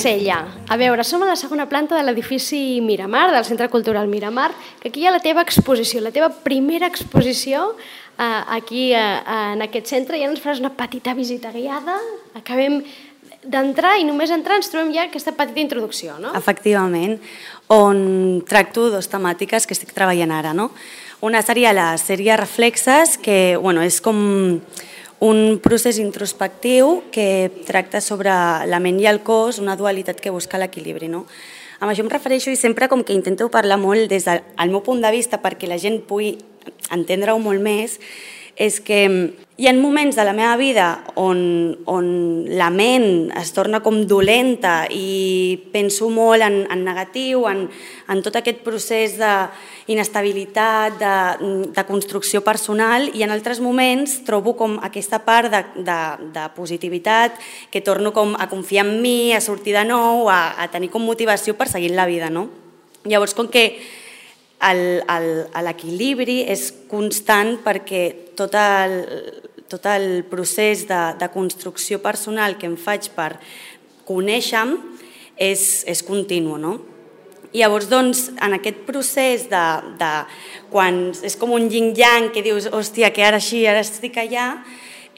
Sella. A veure, som a la segona planta de l'edifici Miramar, del Centre Cultural Miramar, que aquí hi ha la teva exposició, la teva primera exposició eh, aquí eh, en aquest centre. Ja ens faràs una petita visita guiada. Acabem d'entrar i només entrar ens trobem ja aquesta petita introducció, no? Efectivament, on tracto dos temàtiques que estic treballant ara. No? Una seria la sèrie Reflexes, que bueno, és com un procés introspectiu que tracta sobre la ment i el cos, una dualitat que busca l'equilibri. No? Amb això em refereixo i sempre com que intento parlar molt des del meu punt de vista perquè la gent pugui entendre-ho molt més, és que hi ha moments de la meva vida on, on la ment es torna com dolenta i penso molt en, en negatiu, en, en tot aquest procés d'inestabilitat, de, de construcció personal i en altres moments trobo com aquesta part de, de, de positivitat que torno com a confiar en mi, a sortir de nou, a, a tenir com motivació per seguir la vida. No? Llavors, com que l'equilibri és constant perquè tot el, tot el procés de, de construcció personal que em faig per conèixer-me és, és continu. No? I llavors, doncs, en aquest procés de, de quan és com un yin-yang que dius, hòstia, que ara així, ara estic allà,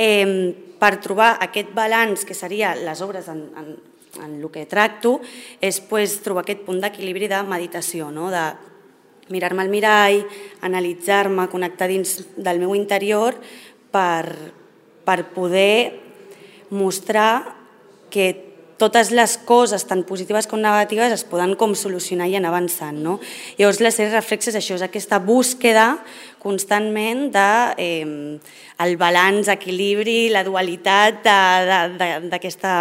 eh, per trobar aquest balanç que seria les obres en, en, en el que tracto, és pues, trobar aquest punt d'equilibri de meditació, no? de mirar-me al mirall, analitzar-me, connectar dins del meu interior per, per poder mostrar que totes les coses, tant positives com negatives, es poden com solucionar i anar avançant. No? Llavors, la sèrie reflexes això, és aquesta búsqueda constantment de eh, el balanç, equilibri, la dualitat d'aquesta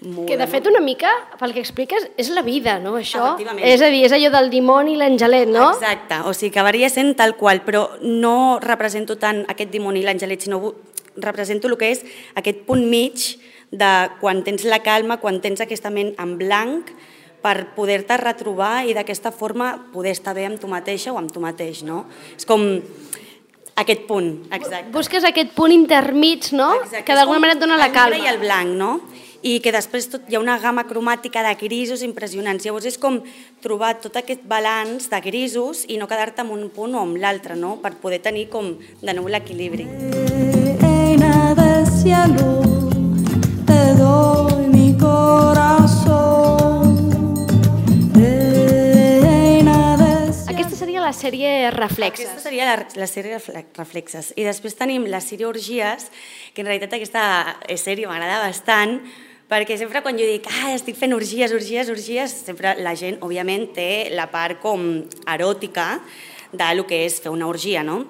molt, que de fet una mica, pel que expliques, és la vida, no? Això, és a dir, és allò del dimoni i l'angelet, no? Exacte, o sigui que varia sent tal qual, però no represento tant aquest dimoni i l'angelet, sinó represento el que és aquest punt mig de quan tens la calma, quan tens aquesta ment en blanc, per poder-te retrobar i d'aquesta forma poder estar bé amb tu mateixa o amb tu mateix, no? És com aquest punt, exacte. Busques aquest punt intermig, no? Exacte. Que d'alguna manera et dona la calma. El i el blanc, no? I que després tot, hi ha una gamma cromàtica de grisos impressionants. Llavors és com trobar tot aquest balanç de grisos i no quedar-te en un punt o en l'altre, no? per poder tenir com de nou l'equilibri. Eina de cielo, te doy mi corazón. Aquesta seria la sèrie Reflexes. Aquesta seria la, la sèrie Reflexes. I després tenim la sèrie Orgies, que en realitat aquesta sèrie m'agrada bastant, perquè sempre quan jo dic, ah, estic fent orgies, orgies, orgies, sempre la gent, òbviament, té la part com eròtica de lo que és fer una orgia, no?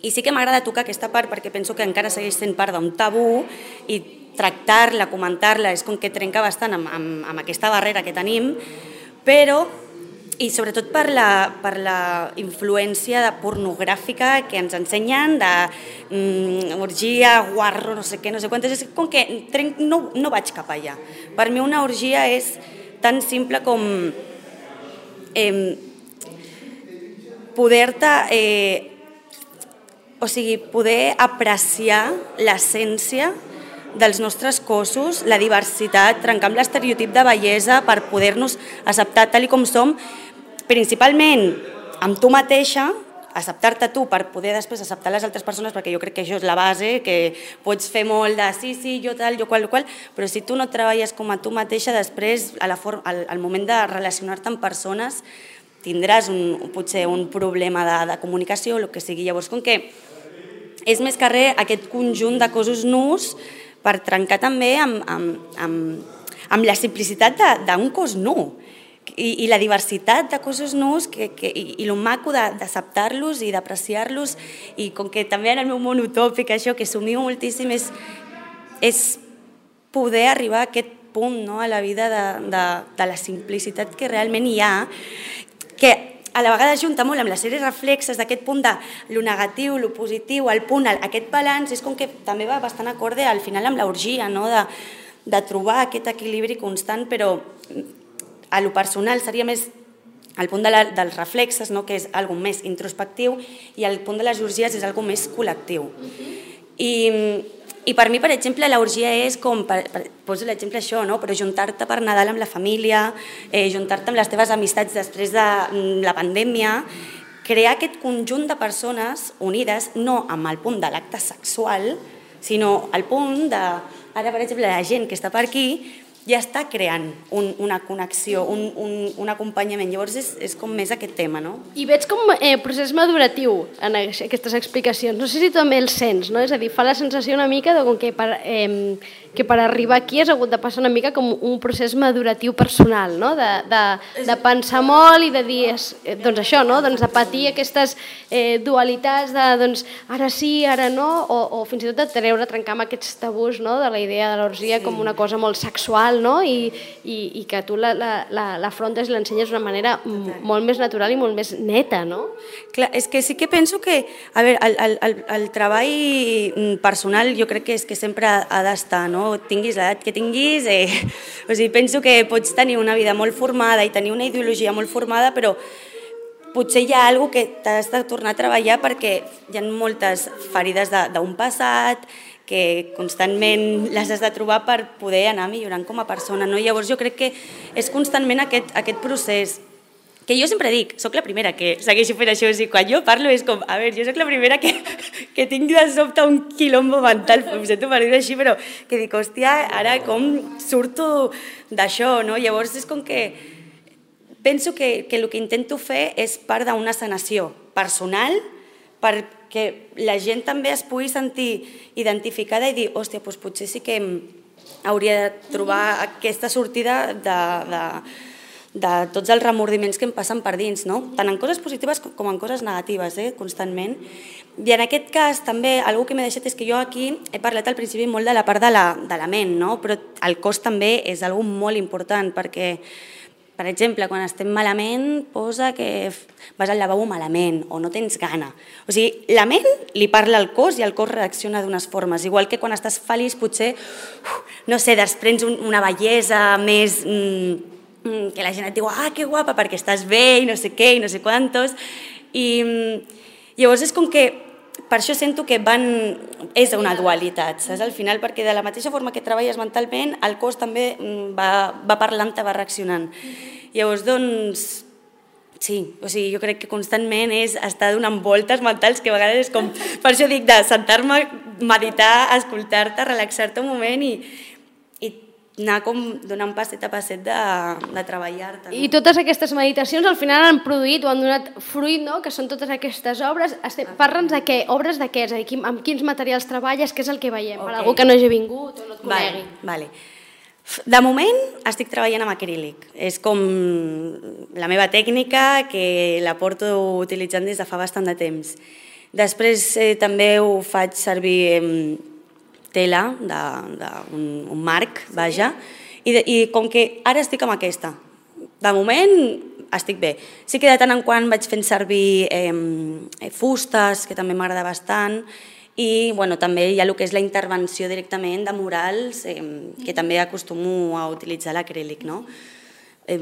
I sí que m'agrada tocar aquesta part perquè penso que encara segueix sent part d'un tabú i tractar-la, comentar-la, és com que trenca bastant amb, amb, amb aquesta barrera que tenim, però i sobretot per la, per la influència de pornogràfica que ens ensenyen, de mm, orgia, guarro, no sé què, no sé quantes, és com que trenc, no, no vaig cap allà. Per mi una orgia és tan simple com eh, poder-te, eh, o sigui, poder apreciar l'essència dels nostres cossos, la diversitat, trencar amb l'estereotip de bellesa per poder-nos acceptar tal com som, principalment amb tu mateixa, acceptar-te tu per poder després acceptar les altres persones, perquè jo crec que això és la base, que pots fer molt de sí, sí, jo tal, jo qual, qual, però si tu no treballes com a tu mateixa, després, a la for al, al moment de relacionar-te amb persones, tindràs un, potser un problema de, de comunicació el que sigui. Llavors, com que és més que res aquest conjunt de cossos nus per trencar també amb, amb, amb, amb la simplicitat d'un cos nu. I, i la diversitat de cossos nus que, que, i, i el maco d'acceptar-los i d'apreciar-los. I com que també en el meu món utòpic això que somio moltíssim és, és poder arribar a aquest punt no, a la vida de, de, de la simplicitat que realment hi ha que a la vegada junta molt amb les sèries reflexes d'aquest punt de lo negatiu, lo positiu, el punt, el, aquest balanç, és com que també va bastant acorde al final amb l'orgia, no? de, de trobar aquest equilibri constant, però a lo personal seria més el punt de la, dels reflexes, no? que és algo més introspectiu, i el punt de les orgies és algo més col·lectiu. I I per mi, per exemple, l'orgia és com, per, per, poso l'exemple això, no? però juntar-te per Nadal amb la família, eh, juntar-te amb les teves amistats després de mm, la pandèmia, crear aquest conjunt de persones unides, no amb el punt de l'acte sexual, sinó al punt de, ara per exemple, la gent que està per aquí, ja està creant un, una connexió, un, un, un acompanyament. Llavors és, és com més aquest tema, no? I veig com eh, procés maduratiu en aquestes explicacions. No sé si també el sents, no? És a dir, fa la sensació una mica de com que per, eh, que per arribar aquí has hagut de passar una mica com un procés maduratiu personal, no? de, de, de pensar molt i de dir, és, eh, doncs això, no? doncs de patir aquestes eh, dualitats de doncs, ara sí, ara no, o, o fins i tot de treure, trencar amb aquests tabús no? de la idea de l'orgia sí. com una cosa molt sexual no? I, i, i que tu l'afrontes la, la, i l'ensenyes d'una manera molt més natural i molt més neta, no? Clar, és que sí que penso que, a veure, el, el, el, el treball personal jo crec que és que sempre ha d'estar, no? No tinguis l'edat que tinguis, eh, o sigui, penso que pots tenir una vida molt formada i tenir una ideologia molt formada, però potser hi ha alguna que t'has de tornar a treballar perquè hi ha moltes ferides d'un passat, que constantment les has de trobar per poder anar millorant com a persona. No? Llavors jo crec que és constantment aquest, aquest procés que jo sempre dic, sóc la primera que segueixo fent això, o sigui, quan jo parlo és com, a veure, jo sóc la primera que, que tinc de sobte un quilombo mental, em sento per dir així, però que dic, hòstia, ara com surto d'això, no? Llavors és com que penso que, que el que intento fer és part d'una sanació personal perquè la gent també es pugui sentir identificada i dir, hòstia, doncs potser sí que hauria de trobar aquesta sortida de, de, de tots els remordiments que em passen per dins, no? tant en coses positives com en coses negatives, eh? constantment. I en aquest cas també, algú que m'he deixat és que jo aquí he parlat al principi molt de la part de la, de la ment, no? però el cos també és algo molt important perquè per exemple, quan estem malament, posa que vas al lavabo malament o no tens gana. O sigui, la ment li parla al cos i el cos reacciona d'unes formes. Igual que quan estàs feliç, potser, no sé, desprens una bellesa més... Mm, que la gent et diu, ah, que guapa, perquè estàs bé i no sé què i no sé quantos. I mm, llavors és com que per això sento que van... és una dualitat, saps? Al final, perquè de la mateixa forma que treballes mentalment, el cos també mm, va, va parlant, va reaccionant. Llavors, doncs, sí, o sigui, jo crec que constantment és estar donant voltes mentals, que a vegades és com... Per això dic de sentar-me, meditar, escoltar-te, relaxar-te un moment i, anar com donant passet a passet de, de treballar-te. No? I totes aquestes meditacions al final han produït o han donat fruit, no? que són totes aquestes obres. Parla'ns de què, obres de què, és a dir, amb quins materials treballes, què és el que veiem, okay. per algú que no hagi vingut o no et conegui. Vale, vale. De moment estic treballant amb acrílic. És com la meva tècnica que la porto utilitzant des de fa bastant de temps. Després eh, també ho faig servir eh, tela, d'un un marc, vaja, i, de, i com que ara estic amb aquesta, de moment estic bé. Sí que de tant en quant vaig fent servir eh, fustes, que també m'agrada bastant, i bueno, també hi ha el que és la intervenció directament de murals, eh, que també acostumo a utilitzar l'acrílic. No? Eh,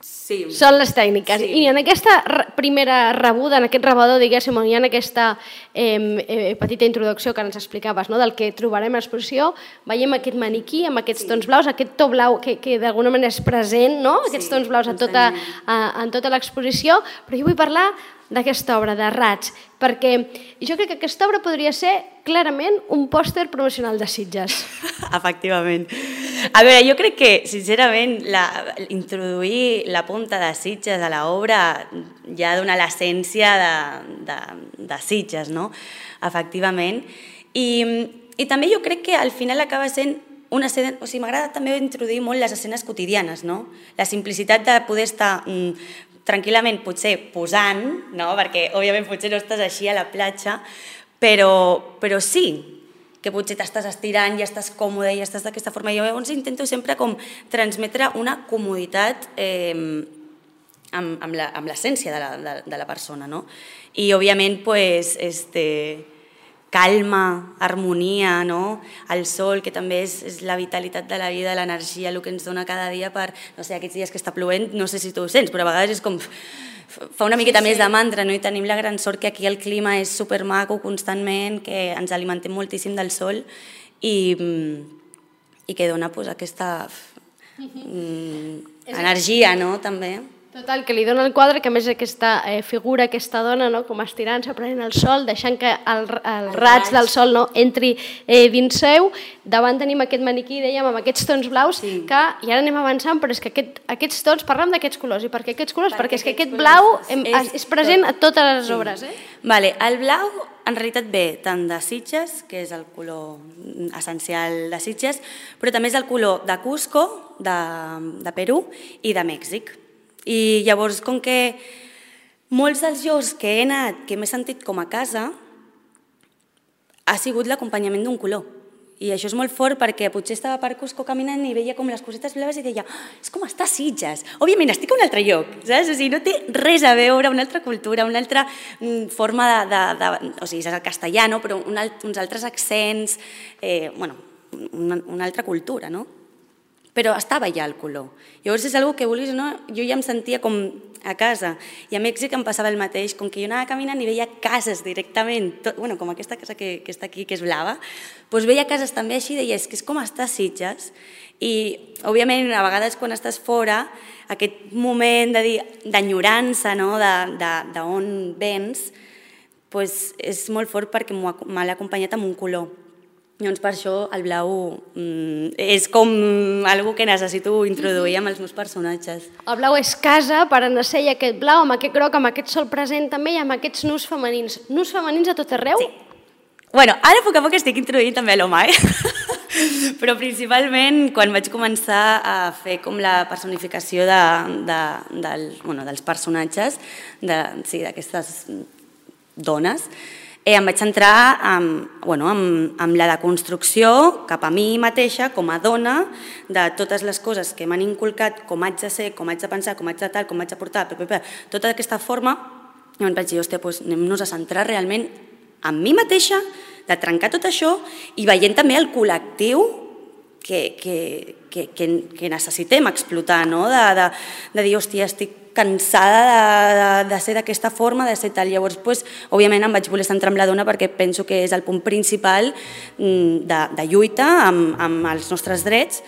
Sí. Són les tècniques. Sí. I en aquesta primera rebuda, en aquest rebador, diguéssim, on hi ha aquesta eh, eh, petita introducció que ens explicaves, no? del que trobarem a l'exposició, veiem aquest maniquí amb aquests sí. tons blaus, aquest to blau que, que d'alguna manera és present, no? Sí, aquests tons blaus a tota, a, en tota l'exposició, però jo vull parlar d'aquesta obra, de Rats, perquè jo crec que aquesta obra podria ser clarament un pòster promocional de Sitges. Efectivament. A veure, jo crec que, sincerament, la, introduir la punta de Sitges a l'obra ja dona l'essència de, de, de Sitges, no? Efectivament. I, I també jo crec que al final acaba sent una escena, o sigui, m'agrada també introduir molt les escenes quotidianes, no? La simplicitat de poder estar mm, tranquil·lament potser posant, no? perquè òbviament potser no estàs així a la platja, però, però sí, que potser t'estàs estirant i estàs còmode i estàs d'aquesta forma. Jo llavors intento sempre com transmetre una comoditat eh, amb, amb l'essència de, la, de, de la persona, no? I òbviament, pues, este, calma, harmonia, no? el sol, que també és, és la vitalitat de la vida, l'energia, el que ens dona cada dia per, no sé, aquests dies que està plovent, no sé si tu ho sents, però a vegades és com fa una miqueta sí, sí. més de mantra, no? i tenim la gran sort que aquí el clima és supermaco constantment, que ens alimentem moltíssim del sol i, i que dona pues, aquesta mm, energia no? també. Total, que li dona el quadre, que més aquesta eh, figura, aquesta dona, no, com estirant-se, prenent el sol, deixant que el, el, raig del sol no, entri eh, dins seu. Davant tenim aquest maniquí, dèiem, amb aquests tons blaus, sí. que, i ara anem avançant, però és que aquest, aquests tons, parlem d'aquests colors, i per què aquests colors? Perquè, perquè és que aquest blau em, és, és present tot. a totes les sí. obres. Eh? Vale, el blau en realitat ve tant de Sitges, que és el color essencial de Sitges, però també és el color de Cusco, de, de Perú i de Mèxic. I llavors, com que molts dels llocs que he anat, que m'he sentit com a casa, ha sigut l'acompanyament d'un color. I això és molt fort perquè potser estava per Cusco caminant i veia com les cosetes blaves i deia oh, és com estar a Sitges. Òbviament, estic a un altre lloc, saps? O sigui, no té res a veure, una altra cultura, una altra mm, forma de... de, de o sigui, és el castellano, però un, uns altres accents, eh, bueno, una, una altra cultura, no? Però estava ja el color. Llavors és una que vulguis no, jo ja em sentia com a casa. I a Mèxic em passava el mateix, com que jo anava caminant i veia cases directament, tot, bueno, com aquesta casa que, que està aquí, que és blava, doncs veia cases també així i deia, és que és com estar a Sitges. I, òbviament, a vegades quan estàs fora, aquest moment d'enyorança, no? d'on vens, doncs és molt fort perquè m'ha acompanyat amb un color. Llavors, per això el blau mm, és com algo que necessito introduir amb els meus personatges. El blau és casa per anar-se i aquest blau, amb aquest groc, amb aquest sol present també i amb aquests nus femenins. Nus femenins a tot arreu? Sí. Bueno, ara a poc a poc estic introduint també l'home, eh? Però principalment quan vaig començar a fer com la personificació de, de, del, bueno, dels personatges, de, sí, d'aquestes dones, eh, em vaig centrar en, bueno, en, en la deconstrucció cap a mi mateixa, com a dona, de totes les coses que m'han inculcat, com haig de ser, com haig de pensar, com haig de tal, com haig de portar, tota aquesta forma, i em vaig dir, hòstia, doncs anem-nos a centrar realment en mi mateixa, de trencar tot això i veient també el col·lectiu que, que, que, que, que necessitem explotar, no? de, de, de dir, hòstia, estic cansada de, de, de ser d'aquesta forma, de ser tal. Llavors, pues, òbviament em vaig voler centrar en la dona perquè penso que és el punt principal mm, de, de lluita amb, amb els nostres drets.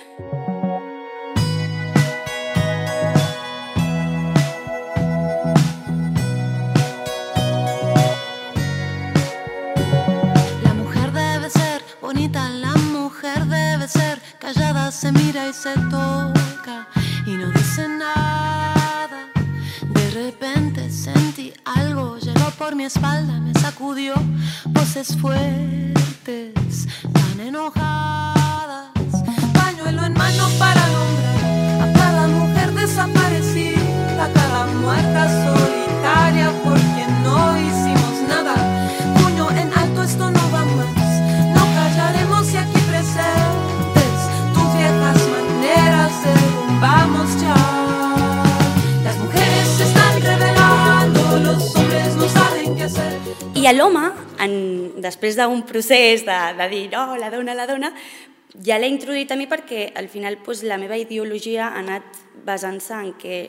Se mira y se toca y no dice nada. De repente sentí algo, llegó por mi espalda, me sacudió voces fuertes, tan enojadas. Pañuelo en mano para a l'home, després d'un procés de, de dir no, la dona, la dona, ja l'he introduït a mi perquè al final pues, la meva ideologia ha anat basant-se en que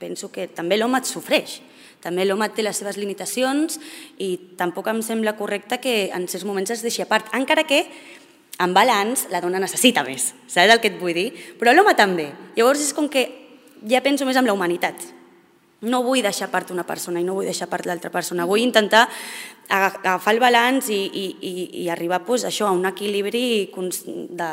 penso que també l'home et sofreix. També l'home té les seves limitacions i tampoc em sembla correcte que en certs moments es deixi a part, encara que en balanç la dona necessita més, saps el que et vull dir? Però l'home també. Llavors és com que ja penso més en la humanitat, no vull deixar part una persona i no vull deixar part l'altra persona. Vull intentar agafar el balanç i, i, i, i arribar pues, això, a un equilibri de,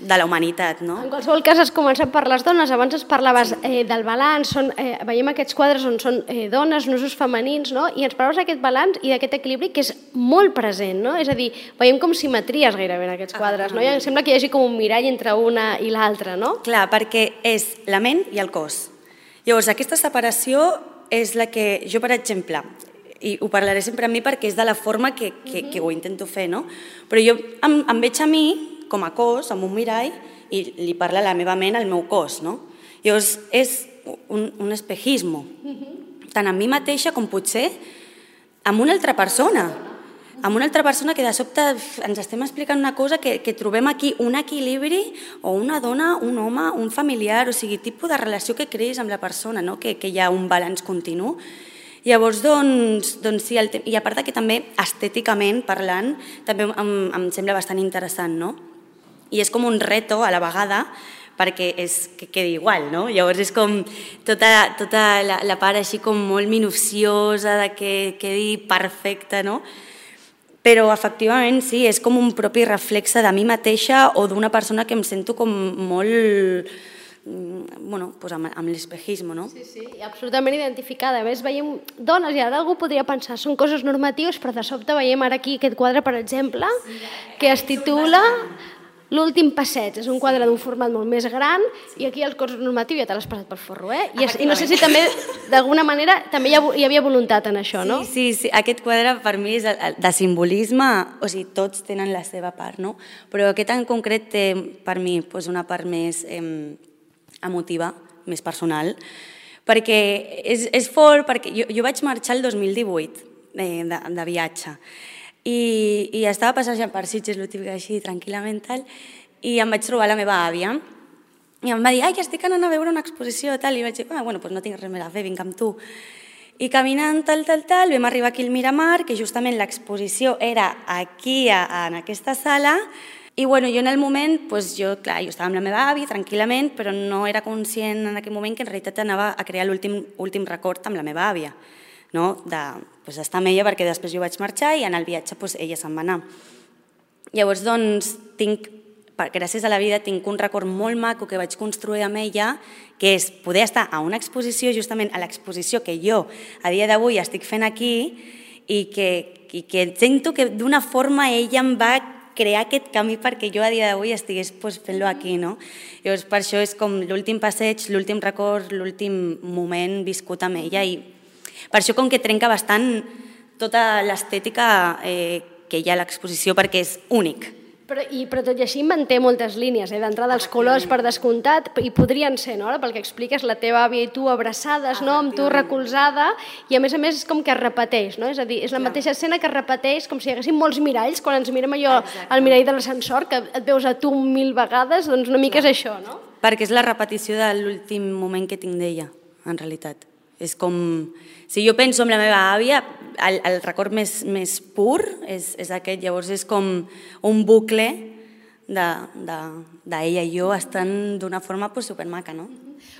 de la humanitat. No? En qualsevol cas has començat per les dones, abans es parlaves eh, del balanç, són, eh, veiem aquests quadres on són eh, dones, nusos femenins, no? i ens parlaves d'aquest balanç i d'aquest equilibri que és molt present, no? és a dir, veiem com simetries gairebé en aquests quadres, no? I em sembla que hi hagi com un mirall entre una i l'altra, no? Clar, perquè és la ment i el cos Llavors, aquesta separació és la que jo, per exemple, i ho parlaré sempre a mi perquè és de la forma que, que, que ho intento fer, no? Però jo em, em veig a mi com a cos, amb un mirall, i li parla la meva ment al meu cos, no? Llavors, és un, un espejismo, tant a mi mateixa com potser amb una altra persona. Amb una altra persona que de sobte ens estem explicant una cosa que, que trobem aquí un equilibri o una dona, un home, un familiar, o sigui, tipus de relació que creïs amb la persona, no? que, que hi ha un balanç continu. Llavors, doncs, doncs sí, el i a part que també estèticament parlant, també em, em sembla bastant interessant, no? I és com un reto a la vegada, perquè és que quedi igual, no? Llavors és com tota, tota la, la part així com molt minuciosa de que quedi perfecta, no? Però efectivament sí, és com un propi reflexe de mi mateixa o d'una persona que em sento com molt Mm, bueno, pues amb, amb l'espejisme, no? Sí, sí, absolutament identificada. A més, veiem dones, i ara algú podria pensar, són coses normatives, però de sobte veiem ara aquí aquest quadre, per exemple, que es titula L'últim passeig és un quadre d'un format molt més gran i aquí el cos normatiu ja te l'has passat pel forro, eh? I, és, I no sé si també, d'alguna manera, també hi, ha, hi havia voluntat en això, no? Sí, sí, sí. Aquest quadre per mi és de simbolisme, o sigui, tots tenen la seva part, no? Però aquest en concret té per mi pues, una part més... Eh, emotiva, més personal, perquè és, és fort, perquè jo, jo vaig marxar el 2018 eh, de, de viatge i, i estava passejant per Sitges, el típic així, tranquil·lament tal, i em vaig trobar la meva àvia. I em va dir, ai, que estic anant a veure una exposició, tal, i vaig dir, ah, bueno, doncs no tinc res més a fer, vinc amb tu. I caminant tal, tal, tal, vam arribar aquí al Miramar, que justament l'exposició era aquí, a, en aquesta sala, i bueno, jo en el moment, pues, jo, clar, jo estava amb la meva àvia tranquil·lament, però no era conscient en aquell moment que en realitat anava a crear l'últim últim record amb la meva àvia, no? de, pues, d'estar amb ella perquè després jo vaig marxar i en el viatge pues, ella se'n va anar. Llavors, doncs, tinc, gràcies a la vida, tinc un record molt maco que vaig construir amb ella, que és poder estar a una exposició, justament a l'exposició que jo a dia d'avui estic fent aquí, i que, i que sento que d'una forma ella em va crear aquest camí perquè jo a dia d'avui estigués pues, fent-lo aquí, no? Llavors, per això és com l'últim passeig, l'últim record, l'últim moment viscut amb ella i per això com que trenca bastant tota l'estètica eh, que hi ha a l'exposició perquè és únic. Però, i, però tot i així manté moltes línies, eh? d'entrada els colors per descomptat, i podrien ser, no? pel que expliques, la teva àvia i tu abraçades, no? amb tu recolzada, i a més a més és com que es repeteix, no? és a dir, és la Clar. mateixa escena que es repeteix com si hi haguessin molts miralls, quan ens mirem allò al mirall de l'ascensor, que et veus a tu mil vegades, doncs una mica Clar. és això, no? Perquè és la repetició de l'últim moment que tinc d'ella, en realitat. És com... Si jo penso en la meva àvia, el, el record més, més pur és, és aquest. Llavors és com un bucle d'ella de, de, i jo estan d'una forma pues, supermaca, no?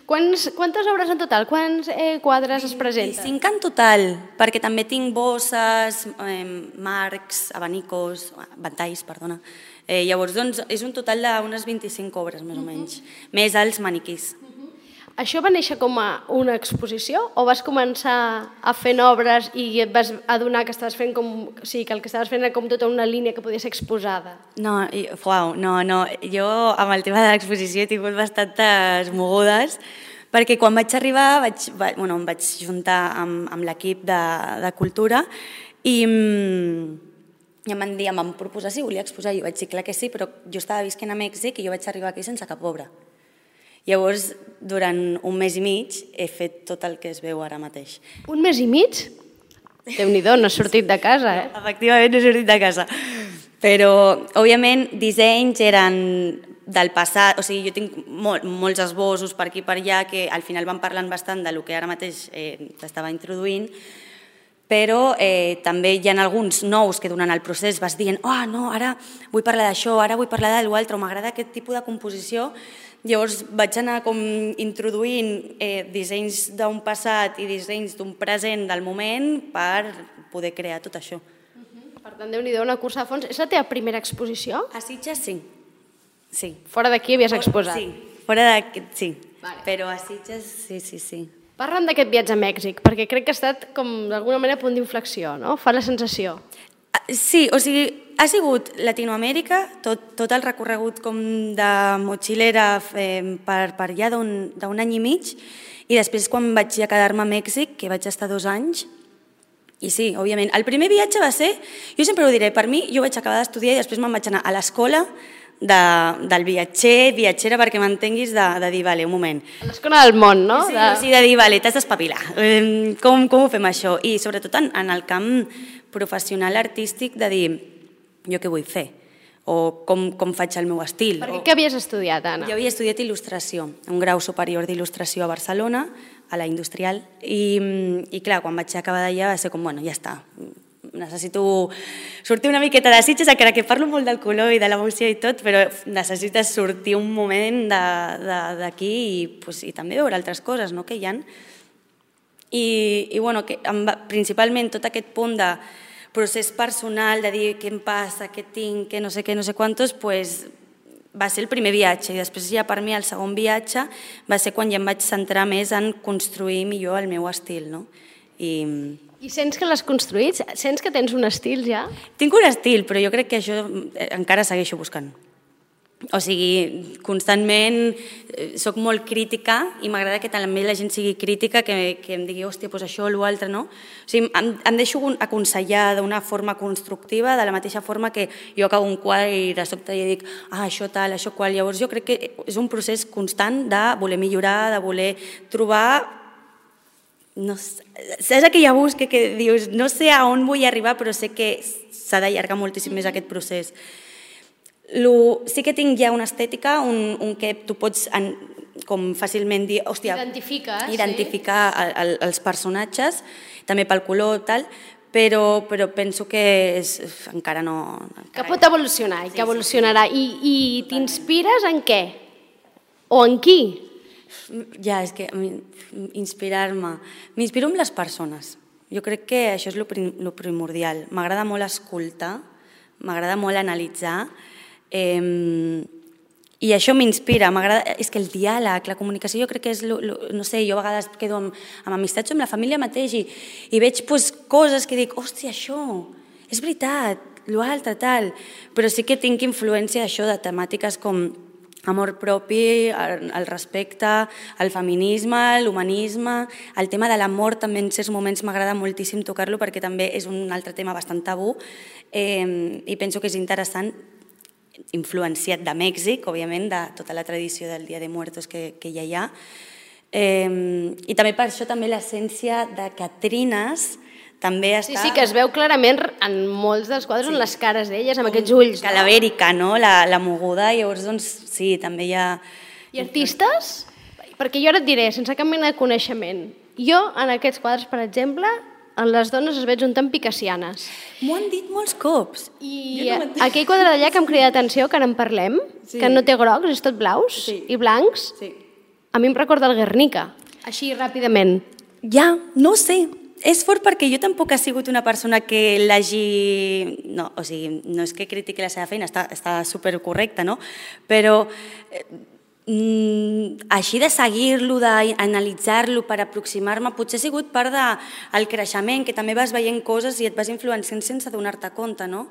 Quants, quantes obres en total? Quants eh, quadres es presenten? Cinc en total, perquè també tinc bosses, eh, marcs, abanicos, ventalls, perdona. Eh, llavors, doncs, és un total d'unes 25 obres, més o menys, uh -huh. més els maniquís. Això va néixer com a una exposició o vas començar a fer obres i et vas adonar que estaves fent com, o sigui, que el que estaves fent era com tota una línia que podia ser exposada? No, i, uau, no, no. Jo amb el tema de l'exposició he tingut bastantes mogudes perquè quan vaig arribar vaig, va, bueno, em vaig juntar amb, amb l'equip de, de cultura i, mm, i em van dir, em van proposar si volia exposar. Jo vaig dir, clar que sí, però jo estava visquent a Mèxic i jo vaig arribar aquí sense cap obra. Llavors, durant un mes i mig he fet tot el que es veu ara mateix. Un mes i mig? Déu-n'hi-do, no has sortit de casa, eh? No, efectivament, no he sortit de casa. Però, òbviament, dissenys eren del passat, o sigui, jo tinc molt, molts esbossos per aquí i per allà que al final van parlant bastant del que ara mateix eh, s'estava introduint, però eh, també hi ha alguns nous que durant el procés vas dient oh, no, ara vull parlar d'això, ara vull parlar de l'altre, o m'agrada aquest tipus de composició Llavors vaig anar com introduint eh, dissenys d'un passat i dissenys d'un present del moment per poder crear tot això. Uh -huh. Per tant, déu nhi una cursa de fons. És la teva primera exposició? A Sitges sí. sí. Fora d'aquí havies exposat? Sí, fora d'aquí sí. Vale. Però a Sitges sí, sí, sí. Parlem d'aquest viatge a Mèxic, perquè crec que ha estat com d'alguna manera punt d'inflexió, no? Fa la sensació. Sí, o sigui, ha sigut Latinoamèrica, tot, tot el recorregut com de motxilera eh, per, per allà d'un any i mig, i després quan vaig ja quedar-me a Mèxic, que vaig estar dos anys, i sí, òbviament, el primer viatge va ser, jo sempre ho diré, per mi, jo vaig acabar d'estudiar i després me'n vaig anar a l'escola de, del viatger, viatgera, perquè m'entenguis, de, de dir, vale, un moment. L'escola del món, no? Sí, de... sí, de dir, vale, t'has d'espavilar. Com, com ho fem això? I sobretot en, en el camp professional artístic de dir jo què vull fer o com, com faig el meu estil. Perquè o... què havies estudiat, Anna? Jo havia estudiat il·lustració, un grau superior d'il·lustració a Barcelona, a la industrial, i, i clar, quan vaig acabar d'allà va ser com, bueno, ja està, necessito sortir una miqueta de Sitges, encara que parlo molt del color i de l'emoció i tot, però necessites sortir un moment d'aquí i, pues, i també veure altres coses no?, que hi ha. I, i bueno, que, principalment tot aquest punt de procés personal de dir què em passa, què tinc, què no sé què, no sé quantos, pues, va ser el primer viatge i després ja per mi el segon viatge va ser quan ja em vaig centrar més en construir millor el meu estil. No? I, I sents que l'has construït? Sents que tens un estil ja? Tinc un estil, però jo crec que això encara segueixo buscant. O sigui, constantment eh, sóc molt crítica i m'agrada que també la gent sigui crítica, que, que em digui, hòstia, doncs això o l'altre, no? O sigui, em, em deixo aconsellar d'una forma constructiva, de la mateixa forma que jo acabo un quadre i de sobte ja dic, ah, això tal, això qual. Llavors jo crec que és un procés constant de voler millorar, de voler trobar no sé, saps aquella busca que dius, no sé a on vull arribar, però sé que s'ha d'allargar moltíssim més aquest procés. Lo, sí que tinc ja una estètica, un, un que tu pots en, com fàcilment dir, hòstia, identificar, identificar sí. el, el, els personatges, també pel color tal, però, però penso que és, encara no... Encara... Que pot evolucionar i sí, que evolucionarà. Sí, sí. I, i t'inspires en què? O en qui? Ja, és que inspirar-me... M'inspiro amb les persones. Jo crec que això és el primordial. M'agrada molt escoltar, m'agrada molt analitzar, Eh, i això m'inspira, m'agrada, és que el diàleg, la comunicació, jo crec que és, lo, lo, no sé, jo a vegades quedo amb, amb amistats o amb la família mateix i, i veig pues, coses que dic, hòstia, això, és veritat, l'altre, tal, però sí que tinc influència d'això, de temàtiques com amor propi, el, el respecte, el feminisme, l'humanisme, el tema de l'amor també en certs moments m'agrada moltíssim tocar-lo perquè també és un altre tema bastant tabú. Eh, i penso que és interessant influenciat de Mèxic, òbviament, de tota la tradició del Dia de Muertos que, que ja hi ha. Eh, I també per això també l'essència de Catrines també està... Sí, sí, que es veu clarament en molts dels quadres sí. en les cares d'elles, amb aquests ulls. Calavèrica, no? La, la moguda, llavors, doncs, sí, també hi ha... I artistes? Perquè jo ara et diré, sense cap mena de coneixement, jo en aquests quadres, per exemple, en les dones es veig un tant picassianes. M'ho han dit molts cops. I no aquell quadre d'allà que em crida l'atenció, que ara en parlem, sí. que no té grocs, és tot blaus sí. i blancs, sí. a mi em recorda el Guernica, així ràpidament. Ja, no sé, és fort perquè jo tampoc he sigut una persona que l'hagi... No, o sigui, no és que critiqui la seva feina, està, està supercorrecta, no? Però eh, mm, així de seguir-lo, d'analitzar-lo per aproximar-me, potser ha sigut part del de, creixement, que també vas veient coses i et vas influenciant sense donar-te compte, no?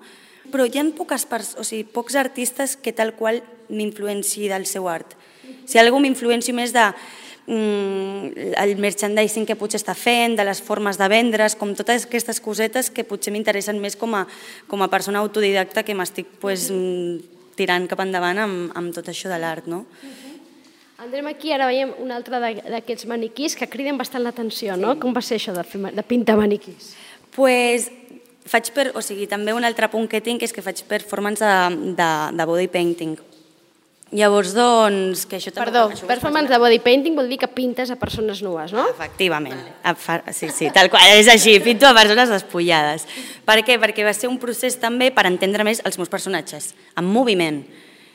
Però hi ha poques o sigui, pocs artistes que tal qual m'influenci del seu art. Si algú m'influenci més de mm, el merchandising que potser està fent, de les formes de vendre's, com totes aquestes cosetes que potser m'interessen més com a, com a persona autodidacta que m'estic pues, tirant cap endavant amb, amb tot això de l'art, no? Uh -huh. Andrem aquí, ara veiem un altre d'aquests maniquís que criden bastant l'atenció, no? Sí. Com va ser això de, fer, de pintar maniquís? pues, faig per, o sigui, també un altre punt que tinc és que faig performance de, de, de body painting. Llavors, doncs, que això també... Perdó, performance de body painting vol dir que pintes a persones nues, no? Efectivament. Vale. Sí, sí, tal qual, és així, pinto a persones despullades. Per què? Perquè va ser un procés també per entendre més els meus personatges, en moviment.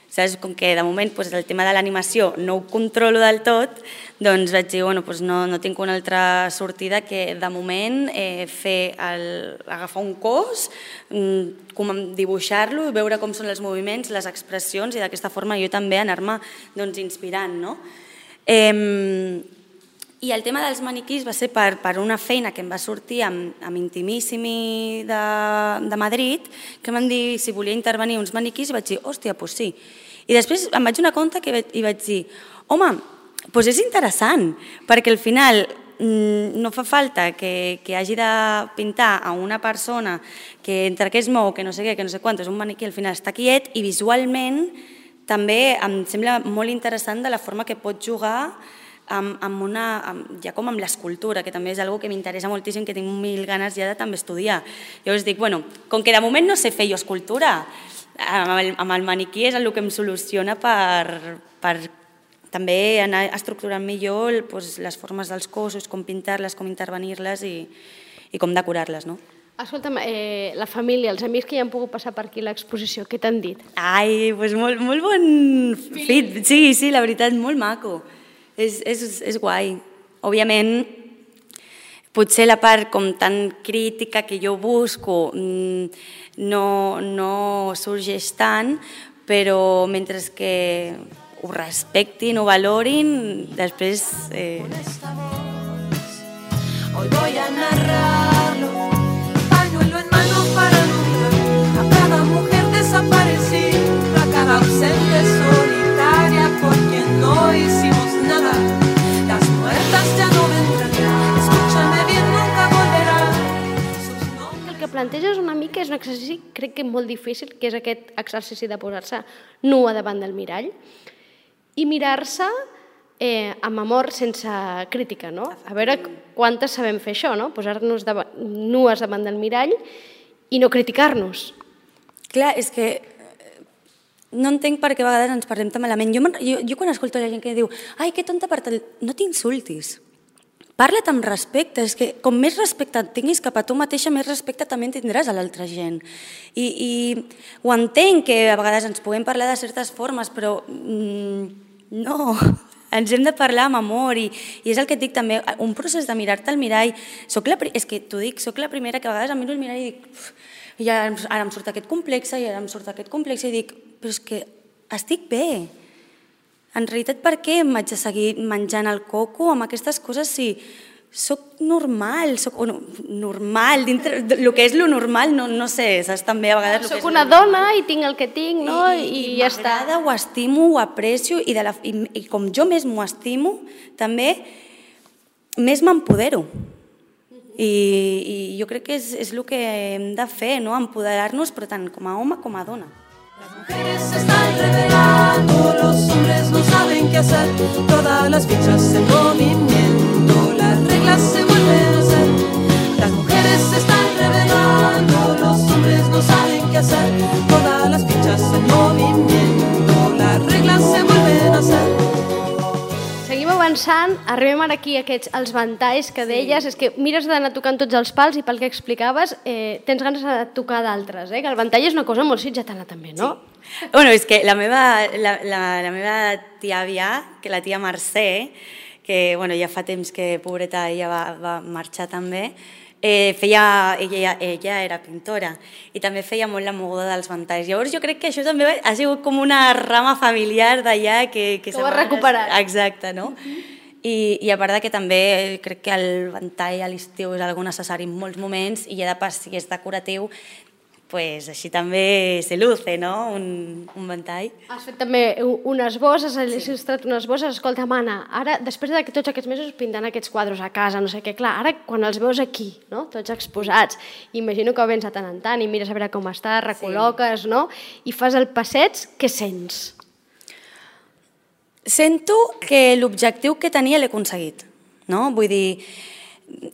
Saps? Com que de moment pues, el tema de l'animació no ho controlo del tot, doncs vaig dir, bueno, pues no, no tinc una altra sortida que de moment eh, fer el, agafar un cos, mm, dibuixar-lo, veure com són els moviments, les expressions i d'aquesta forma jo també anar-me doncs, inspirant. No? Eh, i el tema dels maniquís va ser per, per una feina que em va sortir amb, amb Intimissimi de, de Madrid, que em van dir si volia intervenir uns maniquís i vaig dir, hòstia, doncs pues sí. I després em vaig donar compte que i vaig dir, home, doncs és interessant, perquè al final mm, no fa falta que, que hagi de pintar a una persona que entre que es mou, que no sé què, que no sé quant, és un maniquí, al final està quiet i visualment també em sembla molt interessant de la forma que pot jugar amb, amb una, amb, ja com amb l'escultura, que també és algo que m'interessa moltíssim, que tinc mil ganes ja de també estudiar. Llavors dic, bueno, com que de moment no sé fer jo escultura, amb el, amb el maniquí és el que em soluciona per, per també anar estructurant millor doncs, les formes dels cossos, com pintar-les, com intervenir-les i, i com decorar-les, no? Escolta'm, eh, la família, els amics que ja han pogut passar per aquí l'exposició, què t'han dit? Ai, doncs molt, molt bon fit. Sí, sí, la veritat, molt maco. És, és, és guai. Òbviament, potser la part com tan crítica que jo busco mm, no, no sorgeix tant, però mentre que ho respectin, ho valorin, després... Eh... Hoy voy a narrarlo un exercici, crec que molt difícil, que és aquest exercici de posar-se nua davant del mirall i mirar-se eh, amb amor sense crítica, no? A veure quantes sabem fer això, no? Posar-nos davant, nues davant del mirall i no criticar-nos. Clar, és que no entenc per què a vegades ens parlem tan malament. Jo, jo, jo quan escolto la gent que diu ai, que tonta per tal... No t'insultis. Parla't amb respecte, és que com més respecte et tinguis cap a tu mateixa, més respecte també tindràs a l'altra gent. I, I ho entenc que a vegades ens puguem parlar de certes formes, però mm, no, ens hem de parlar amb amor i, i és el que et dic també, un procés de mirar-te al mirall. Soc la, és que t'ho dic, sóc la primera que a vegades em miro al mirall i dic i ara, ara em surt aquest complex i ara em surt aquest complex i dic, però és que estic bé. En realitat, per què m'haig de seguir menjant el coco amb aquestes coses si sóc normal, sóc o no, normal, dintre el que és lo normal, no, no sé, saps també a vegades... Soc una dona i tinc el que tinc, no? I, i, i ja està. ho estimo, ho aprecio i, de la, i, i com jo més m'ho estimo, també més m'empodero. I, I jo crec que és, és el que hem de fer, no? empoderar-nos, però tant com a home com a dona. Las mujeres se están revelando, los hombres no saben qué hacer, todas las fichas en movimiento, las reglas se vuelven a hacer. Las mujeres se están revelando, los hombres no saben qué hacer, todas las fichas en movimiento, las reglas se vuelven a hacer. Seguim avançant, arribem ara aquí a aquests, els ventalls que deies, sí. és que mires d'anar tocant tots els pals i pel que explicaves eh, tens ganes de tocar d'altres, eh? que el ventall és una cosa molt sitgetana també, no? Sí. Bueno, és que la meva, la, la, la meva tia Avià, que la tia Mercè, que bueno, ja fa temps que pobreta ella va, va marxar també, eh, feia, ella, ella era pintora i també feia molt la moguda dels ventalls. Llavors jo crec que això també ha sigut com una rama familiar d'allà que... Que, que ho ha recuperat. Exacte, no? Uh -huh. I, I a part de que també crec que el ventall a l'estiu és algo necessari en molts moments i ja de pas si és decoratiu pues així també se luce, no?, un, un ventall. Has fet també unes bosses, has sí. il·lustrat unes bosses. Escolta, Mana, ara, després de que tots aquests mesos pintant aquests quadres a casa, no sé què, clar, ara quan els veus aquí, no?, tots exposats, imagino que vens a tant en tant i mires a veure com està, recol·loques, sí. no?, i fas el passeig, què sents? Sento que l'objectiu que tenia l'he aconseguit, no? Vull dir,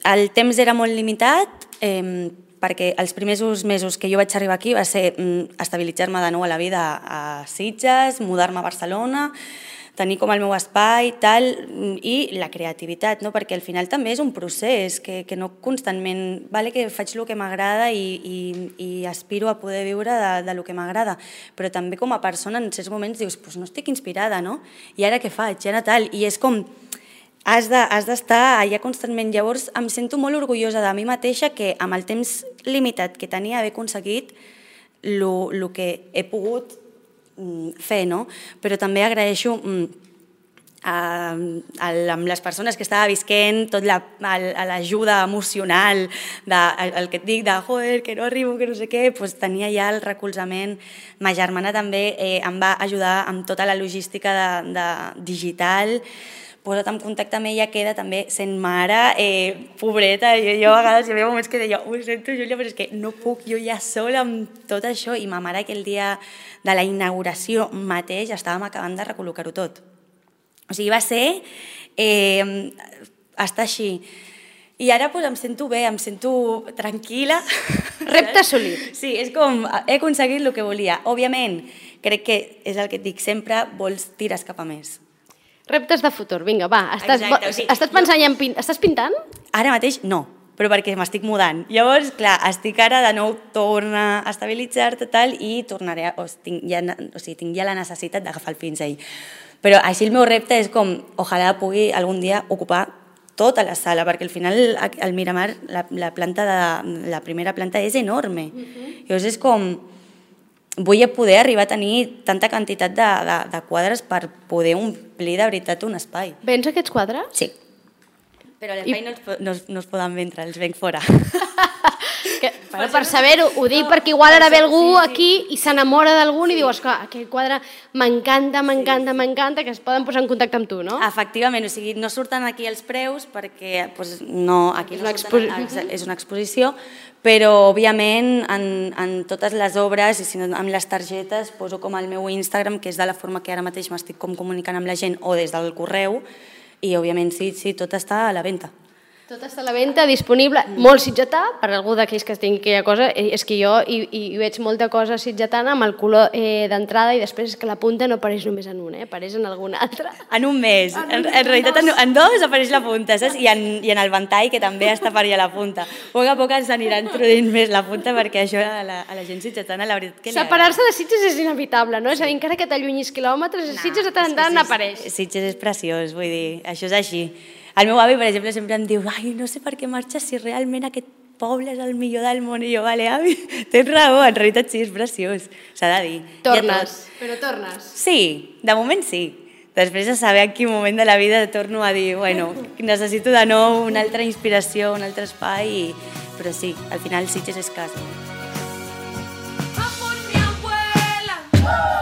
el temps era molt limitat, eh, perquè els primers mesos que jo vaig arribar aquí va ser mm, estabilitzar-me de nou a la vida a Sitges, mudar-me a Barcelona, tenir com el meu espai tal, i la creativitat, no? perquè al final també és un procés que, que no constantment... Vale que faig el que m'agrada i, i, i aspiro a poder viure de, de lo que m'agrada, però també com a persona en certs moments dius pues no estic inspirada, no? I ara què faig? I ara tal? I és com has d'estar de, allà constantment. Llavors em sento molt orgullosa de mi mateixa que amb el temps limitat que tenia haver aconseguit el que he pogut mm, fer, no? Però també agraeixo mm, a, a, amb les persones que estava visquent, tot l'ajuda la, emocional, de, el que et dic de joder, que no arribo, que no sé què, pues tenia ja el recolzament. Ma germana també eh, em va ajudar amb tota la logística de, de digital, posa't en contacte amb ella, queda també sent mare, eh, pobreta, jo, jo a vegades hi havia moments que deia, ho sento Júlia, però és que no puc jo ja sola amb tot això, i ma mare aquell dia de la inauguració mateix estàvem acabant de recol·locar-ho tot. O sigui, va ser eh, està així. I ara pues, em sento bé, em sento tranquil·la. Repte assolit. Sí, és com, he aconseguit el que volia. Òbviament, crec que és el que et dic sempre, vols tires cap a més. Reptes de futur, vinga, va. Estàs, Exacte, o sigui, estàs pensant ja en pin... Estàs pintant? Ara mateix no, però perquè m'estic mudant. Llavors, clar, estic ara de nou, torna a estabilitzar-te tal i tornaré, a, o, tinc, ja, o sigui, tinc ja la necessitat d'agafar el pinzell. Però així el meu repte és com, ojalà pugui algun dia ocupar tota la sala, perquè al final el Miramar, la, la, planta de, la primera planta és enorme. Uh -huh. Llavors és com, vull poder arribar a tenir tanta quantitat de, de, de quadres per poder omplir de veritat un espai. Vens aquests quadres? Sí. Però l'espai I... no, es, no, es, no es poden vendre, els venc fora. Que, bueno, per saber-ho, ho dic no, perquè igual ara ve algú sí, sí. aquí i s'enamora d'algun sí. i diu, esclar, aquest quadre m'encanta, m'encanta, sí. m'encanta, que es poden posar en contacte amb tu, no? Efectivament, o sigui, no surten aquí els preus perquè pues, no, aquí no és una, surten, és una exposició, però òbviament en, en totes les obres i si no, amb les targetes poso com el meu Instagram, que és de la forma que ara mateix m'estic com comunicant amb la gent o des del correu i òbviament sí, sí, tot està a la venda. Tot està a la venda, disponible, molt sitgetà, per algú d'aquells que tingui aquella cosa, eh, és que jo hi, hi veig molta cosa sitgetana amb el color eh, d'entrada i després és que la punta no apareix només en un, eh, apareix en algun altre. En un mes, en, en, en realitat en, en dos apareix la punta, saps? I en, i en el ventall, que també està per allà la punta. A poc a poc ens anirà introduint més la punta perquè això a la, a la gent sitgetana, la veritat que... Separar-se de Sitges és inevitable, no? És a dir, encara que t'allunyis quilòmetres, no, Sitges de tant en tant apareix. Sitges és preciós, vull dir, això és així. El meu avi, per exemple, sempre em diu «Ai, no sé per què marxes si realment aquest poble és el millor del món». I jo, vale, avi, tens raó, en realitat sí, és preciós, s'ha de dir. Tornes, ja però tornes. Sí, de moment sí. Després de saber en quin moment de la vida torno a dir «Bueno, necessito de nou una altra inspiració, un altre espai», i... però sí, al final Sitges és casa. Uh!